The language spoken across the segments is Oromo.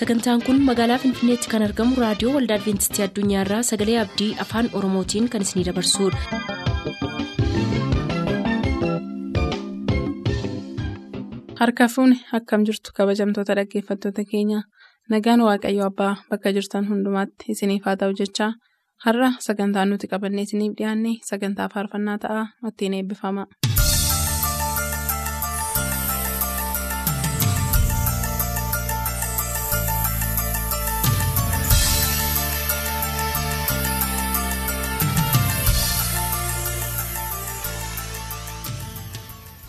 sagantaan kun magaalaa finfinneetti kan argamu raadiyoo waldaa adventistii addunyaarraa sagalee abdii afaan oromootiin kan isinidabarsudha. harka fuuni akkam jirtu kabajamtoota dhaggeeffattoota keenya nagaan waaqayyo abbaa bakka jirtan hundumaatti isiniif haa ta'u jechaa har'a sagantaan nuti qabannee isiniif dhiyaanne sagantaa faarfannaa ta'a ittiin eebbifama.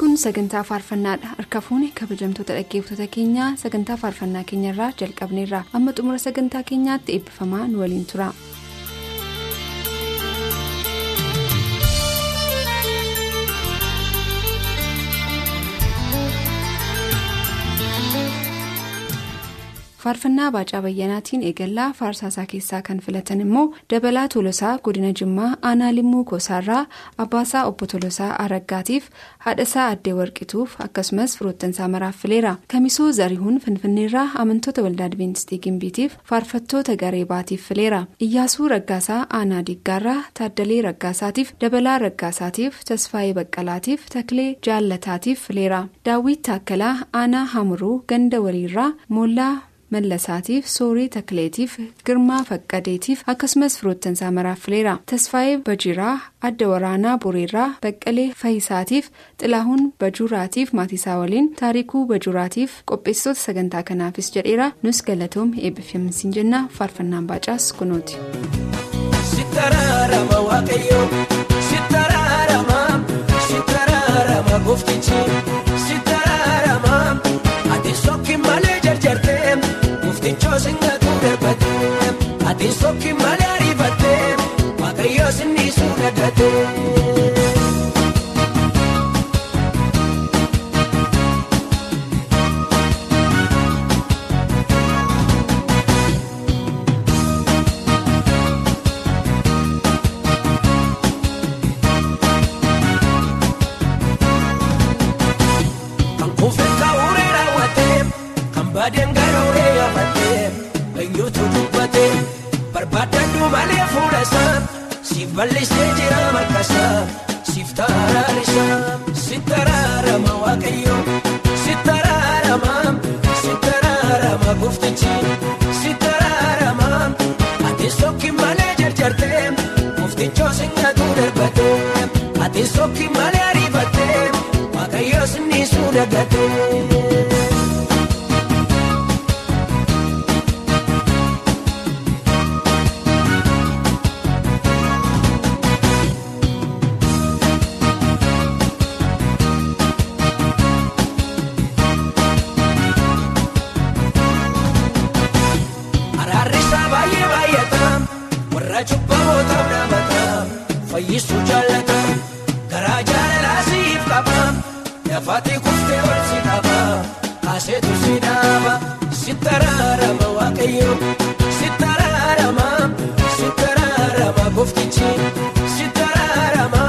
Kun sagantaa faarfannaadha harka fuuni kabajamtoota dhaggeeffattoota keenyaa sagantaa faarfannaa keenyarraa jalqabneerra amma xumura sagantaa keenyaatti eebbifamaa nu waliin tura. Faarfannaa baacaa bayyanaatiin eegallaa faarsaasaa keessaa kan filatan immoo dabalaa tolosaa godina jimmaa aanaa limmuu gosaarraa abbaasaa obbo tolosaa araggaatiif haadhasaa addee warqituuf akkasumas firoottansaa maraaf fileera kamisoo zarihuun finfinneerraa amantoota waldaa adventistii gimbiitiif faarfattoota garee baatiif fileera iyyaasuu raggaasaa aanaa diggaarraa taaddalee raggaasaatiif dabalaa raggaasaatiif tasfaayee baqqalaatiif taklee jaallataatiif fileera daawwit taakkalaa aanaa hamuruu ganda waliirraa moollaa. Mallasaatiif soorii takleetiif girmaa faqqadeetiif akkasumas firoottansaa maraaf fileera tasfaayee bajiraa adda waraanaa boreerraa baqqalee fayisaatiif xilaahuun bajuuraatiif maatiisaa waliin taarikuu bajuuraatiif qopheessitoota sagantaa kanaafis jedheera nus galatoom eebbifamisiin jenna faarfannaan baacaas kunooti. Ati sooki malee waaqayyoo sinni suudhagatee. Kan kuufee kaawuree raawwatee kan baadiyaan garooree yaafatee. Dubbatee barbaadadhu malee fuula isaa siif bal'isee jira markasaa siif taraarisa si taraarama waaqayyo si taraarama si taraarama gooftichi si taraarama ati sooki malee jarjartee gooftichoo singaatu darbatee ati sooki malee ariifatee waaqayyo sinni suudhagatee. Fayyisuu lafaati kuftee wal si qaba kaaseetu si dhaaba si taraarama waaqayyo si taraarama si taraarama gooftichi si taraarama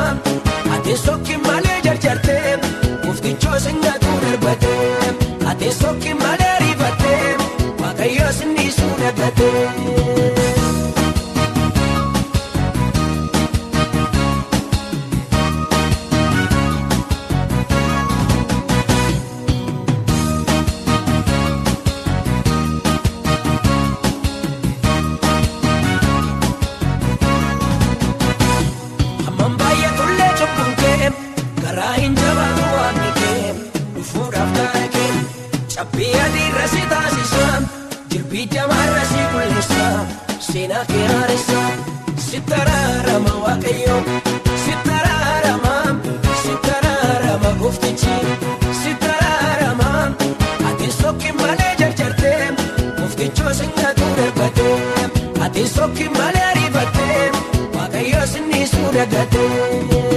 ati sooki malee jarjartee gooftichoo singaatu darbatee ati sooki malee ariifatee waaqayyo sinni suudhagatee. Cabbii si taraarama waaqayyo si taraarama si taraarama gooftichi si taraarama ati sooki malee jarjartee gooftichoo singaatu darbatee ati sooki malee ariifatee waaqayyo sinni suudhagatee.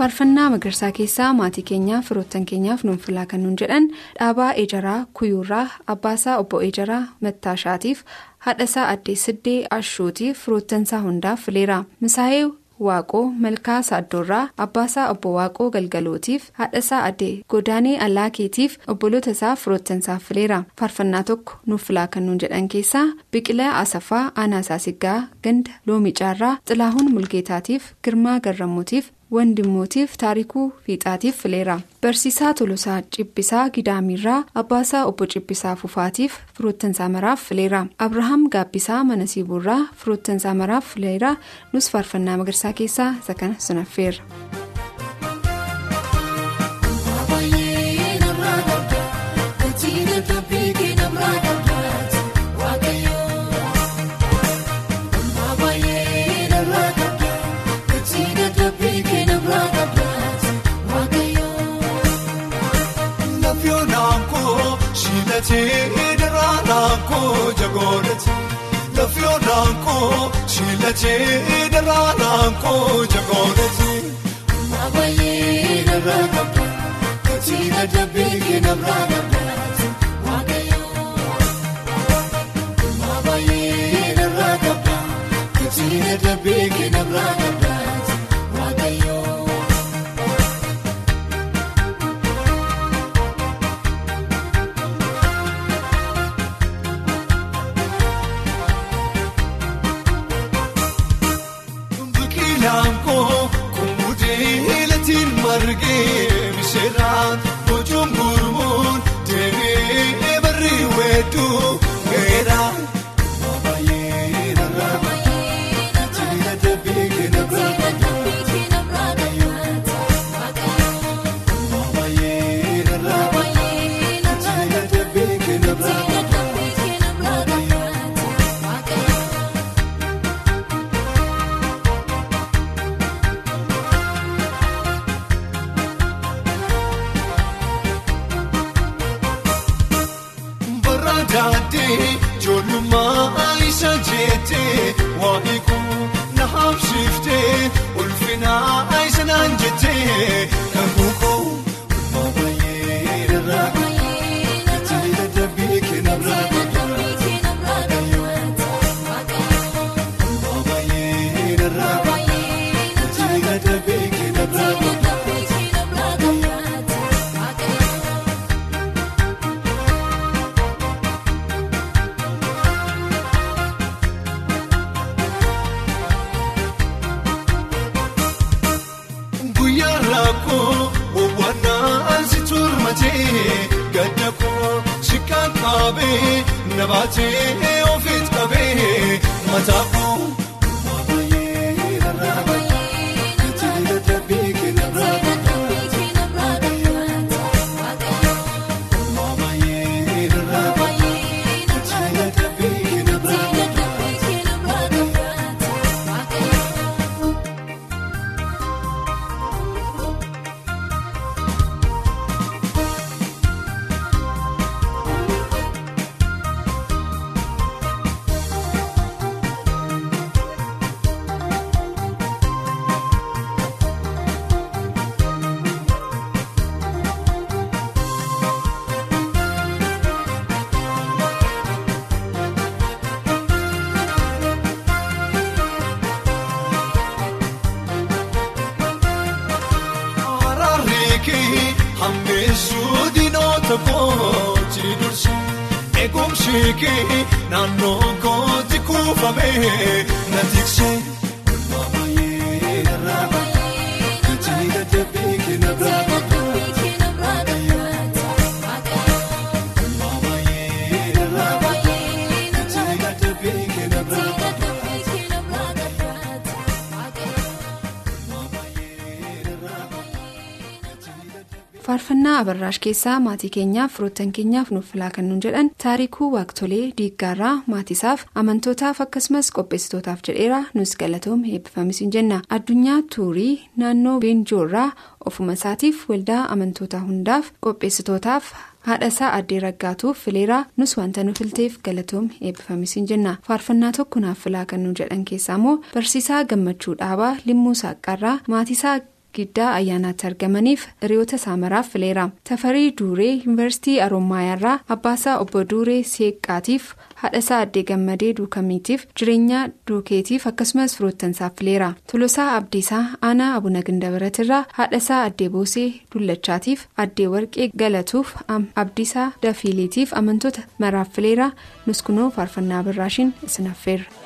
Faarfannaa magarsaa keessaa maatii keenyaaf firoottan keenyaaf nuun filaa kan nuun jedhan. Dhaabaa ejaraa kuyuurraa abbaasaa obbo ejaraa mattaashaatiif haadhasaa addee siddee ashuutiif firoottansaa hundaaf fileera. Misaa'ee waaqoo malkaa saaddoorraa abbaasaa obbo waaqoo galgalootiif haadhasaa addee godaanee allaakeetiif obboloota isaa firoottansaaf fileera. Faarfannaa tokko nuuf filaa kan nuun jedhan keessaa biqilaa asafaa aanaasaa siggaa ganda loomicaarraa xilaahuun mulgeetaatiif girmaa garramuutiif wandimootiif taarikuu fiixaatiif fileera barsiisaa tolosaa cibbisaa gidaamiirraa abbaasaa obbo cibbisaa fufaatiif firoottansaa maraaf fileera abrahaam gaabbisaa mana siibuurraa firoottansaa maraaf fileera nus faarfannaa magarsaa keessaa isa kana sunaffeera. Lafiyootaan koo shiilachee daraaraan koo jagoonati. Maabaayee narraa qabda kachiina dabeekee narraa qabda waaqayyoo. Maabaayee narraa qabda kachiina dabeekee narraa qabda faarfannaa abarraash keessaa maatii keenyaaf firoottan keenyaaf nuuf filaa kan nuun jedhan taarikuu waaqtolee diiggaarraa maatiisaaf amantootaaf akkasumas qopheessitootaaf jedheera. Nus galatoom eebbifamis hin jenna. Addunyaa tuurii naannoo beenjoorraa ofuma isaatiif waldaa amantoota hundaaf qopheessitootaaf. haadha isaa addee raggaatuuf fileeraa nus wanta nu filteef galatoom eebbifamis hin jenna. Faarfannaa tokko naaf filaa kan nu jedhan keessaa immoo barsiisaa gammachuu dhaabaa limmuu saaqarraa maatiisaa giddaa ayyaanaatti argamaniif hiriyoota saamaraaf fileera tafarii duuree yuunivarsiitii aroomaayyaarraa abbaasaa obbo duuree seeqqaatiif haadhasaa addee gammadee duukamiitiif jireenya duukeetiif akkasumas firoottansaaf fileera tolosaa abdiisaa aanaa abuna gindabaratirraa haadhasaa addee boosee dullachaatiif addee warqee galatuuf abdiisaa dafiiliitiif amantoota maraaf fileera nuskunoo faarfannaa birraashiin isin affeerra.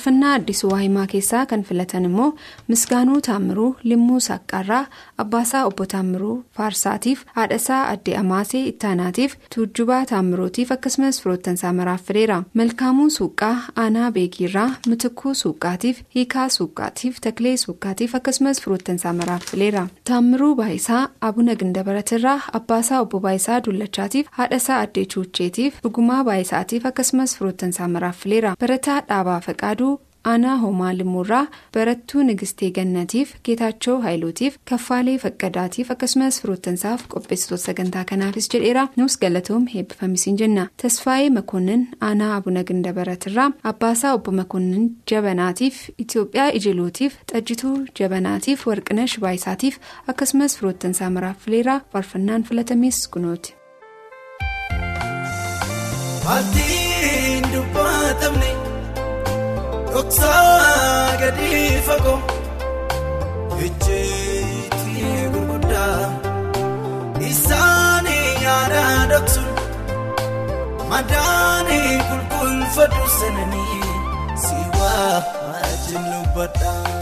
Faarfannaa addisuu waahimaa keessaa kan filatan immoo misgaanuu taammiruu limmuu saqqarraa abbaasaa obbo taammiruu faarsaatiif haadhasaa addee amaasee ittaanaatiif tuujjubaa taammiruutiif akkasumas firoottansaa maraaf fileera malkaamuu suuqqaa aanaa beekiirraa mitikuu suuqqaatiif hiikaa suuqqaatiif taklee suuqqaatiif akkasumas firoottansaa maraaf fileera taammiruu baayisaa abuna gindabaratirraa abbaasaa obbo baayisaa dullachaatiif haadhasaa addee chuucheetiif dhugumaa baayisaatiif akkasumas firoottansaa maraaf fileera barataa dhaabaa faqaa. Aanaa homaa limmuurraa barattuu nigistee gannatiif geetaachoo haayiluutiif kaffaalee faqqadaatiif akkasumas firoottansaaf qopheessitoota sagantaa kanaafis jedheera nus galatoom heebbifamisiin jenna tasfaayee makoonnin aanaa abuna gindabaratirraa abbaasaa obbo makoonnin jabanaatiif itiyoophiyaa ijiluutiif xajjituu jabanaatiif warqinash baayisaatiif akkasumas firoottansaa maraaf fileera faarfannaan filatames kunooti. Dhoksaa gadi fagoo. Ejjeetti gurguddaa. Isaanii yaada dhoksuun madaanii qulqulfadhu sananii si wajjin dubbadhaa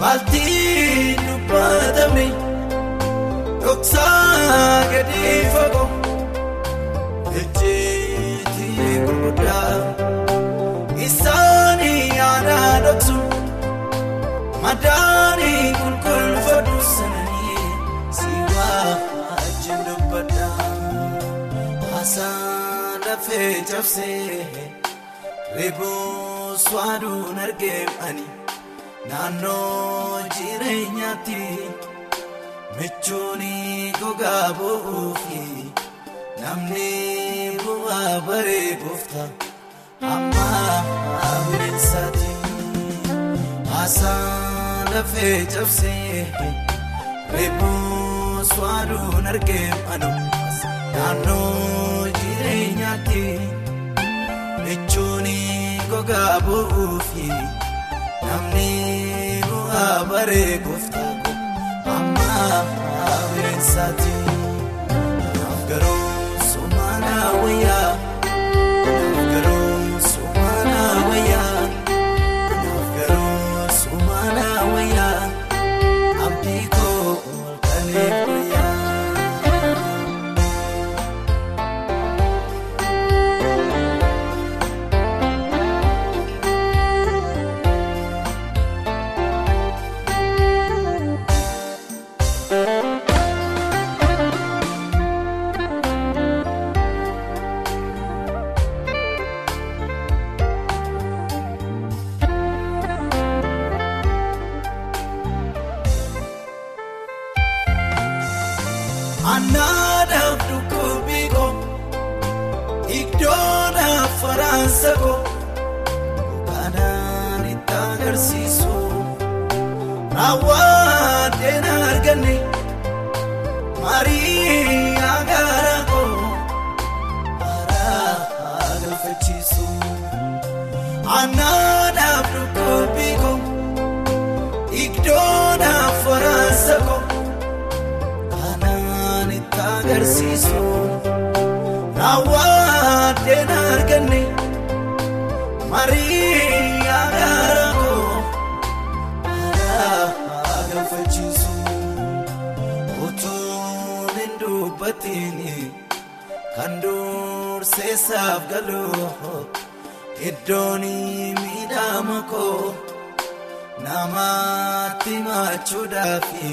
maaltii dubbatamne dhoksaa gadi fagoo. Ejjeetti gurguddaa. Isaanii yaada dhoksuun madaanii qulqulfadhu sananii si wajjin dubbadhaa haasaan lafee cabsee reebus waaduun argeemani naannoo jireenyaatti michuun gogaa bu'uufi namni bu'aa baree gooftaa. Amma bineensaati haasaan lafee cabsee reebus waaduun argeemanu naannoo jireenyaatti michuun gogaa bu'uufi namni bu'aa baree gooftaa amma bineensaati Annaadhaaf dhukkubbii koo iddoodhaaf faraansa koo kanaan itti agarsiisu raawwateen arganne marii agaara koo haraa galfachiisu kan durseessaaf galu iddoon miidhama koo namatti machuudhaafi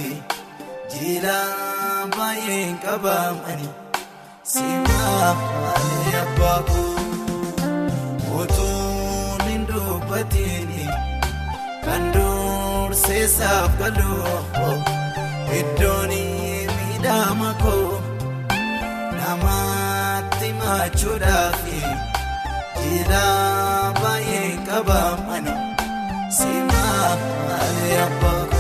jila. baay'een qabamani simaafamanii abbaa koo utuun hin dubbatiin kan durseessaaf galu iddoon miidhama koo namatti machuudhaafi jila baay'een qabamani simaafamanii abbaa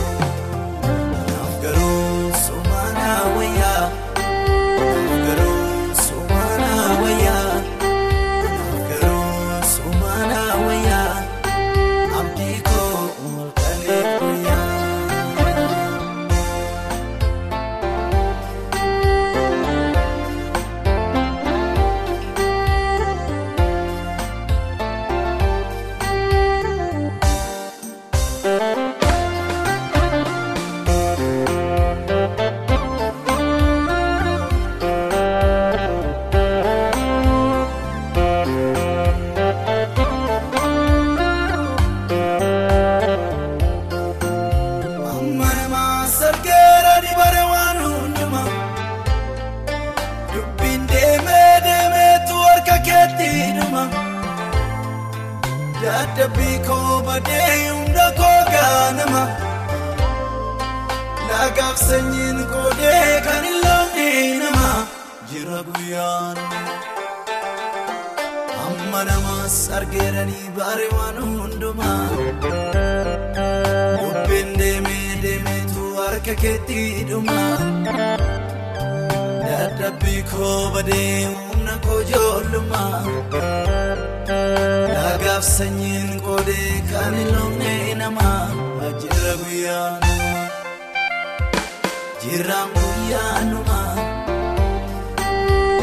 argeeranii baare waan hundumaa. Bubbeen deemee deemeetu harka keetti dhuma. Dadhabbii koo badee humna koo ijoollummaa. Laagaaf sanyiin koodee kan hin loonee nama jira guyyaan. Jiraan guyyaanuma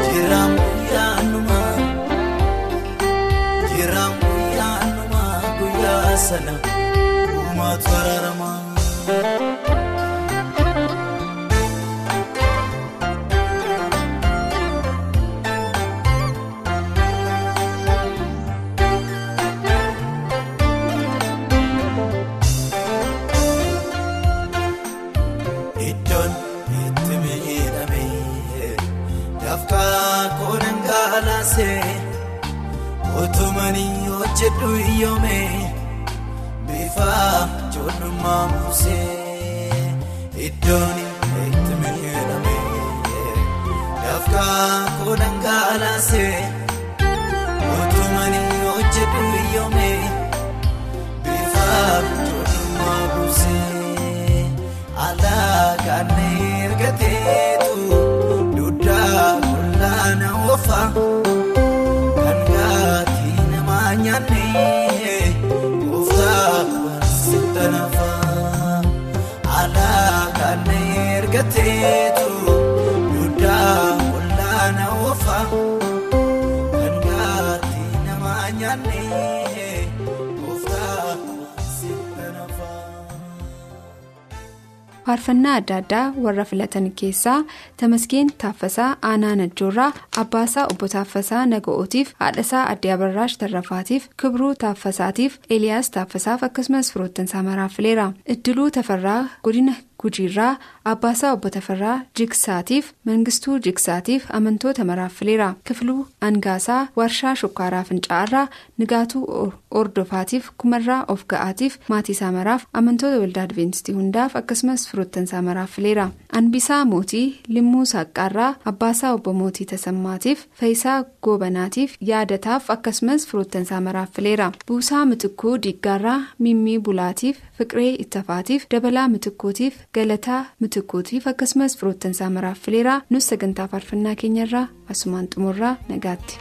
Jiraan guyyaanuma Jiraan sana uumaatu araarama. Iddoon itti miidhame dafqaa koodhan gaalaase otumanii hojjedhu iyyoome bifa ijoollummaa muusee iddoon itti miidhame dafqaa koodhan gaalaase otumanii hojjedhu iyyoome bifa ijoollummaa muusee. Alaakaan ergateetu duddaa qullaana ofa faarfannaa adda addaa warra filatan keessaa Tamaskeen Taaffasaa Aanaa Najjoorraa Abbaasaa Obbo Taaffasaa Naga'ootiif Haadhasaa Addee Abarraash Tarrafaatiif Kibruu Taaffasaatiif Eeliyaas Taaffasaaf akkasumas firoottansaa maraaffileera. Iddiluu Tafarraa Godina Gujiirraa Abbaasaa Obbo Tafarraa Jigsaatiif Mangistuu Jigsaatiif amantoota maraaffileera. Kifluu Angaasaa Warshaa Shukkaaraa Fincaa'arraa Nigaatuu Ordofaatiif Kumarraa Of Ga'aatiif Maatiisaa Maraaf amantoota waldaa Adventistii hundaaf akkasumas firoottansaa maraaffileera. Anbisaa Mootii Limmuu Saaqqaarraa Abbaasaa Obbo Mootii Tasammaatiif Fayisaa Goobanaatiif yaadataaf akkasumas firoottansaa maraaffileera. Buusaa Mitikkuu Diiggaarraa Mimmii Bulaatiif Fiqiree Ittafaatiif Dabalaa Mitikkuutiif Galataa Mitikkuutiif akkasumas firoottansaa maraaffileera. Nus sagantaa faarfannaa keenyarraa asumaan xumurraa nagaatti.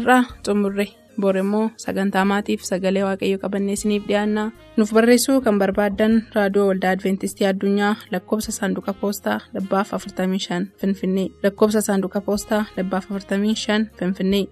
Kanarraa xumurre bor immoo sagantaa maatiif sagalee waaqayyo qabannee isiniif dhiyaanna nuuf barreessuu kan barbaaddan raadiyoo waldaa adventistii addunyaa lakkoofsa saanduqa poostaa dhibbaaf 45 finfinnee lakkoofsa saanduqa poostaa dhibbaaf 45 finfinnee.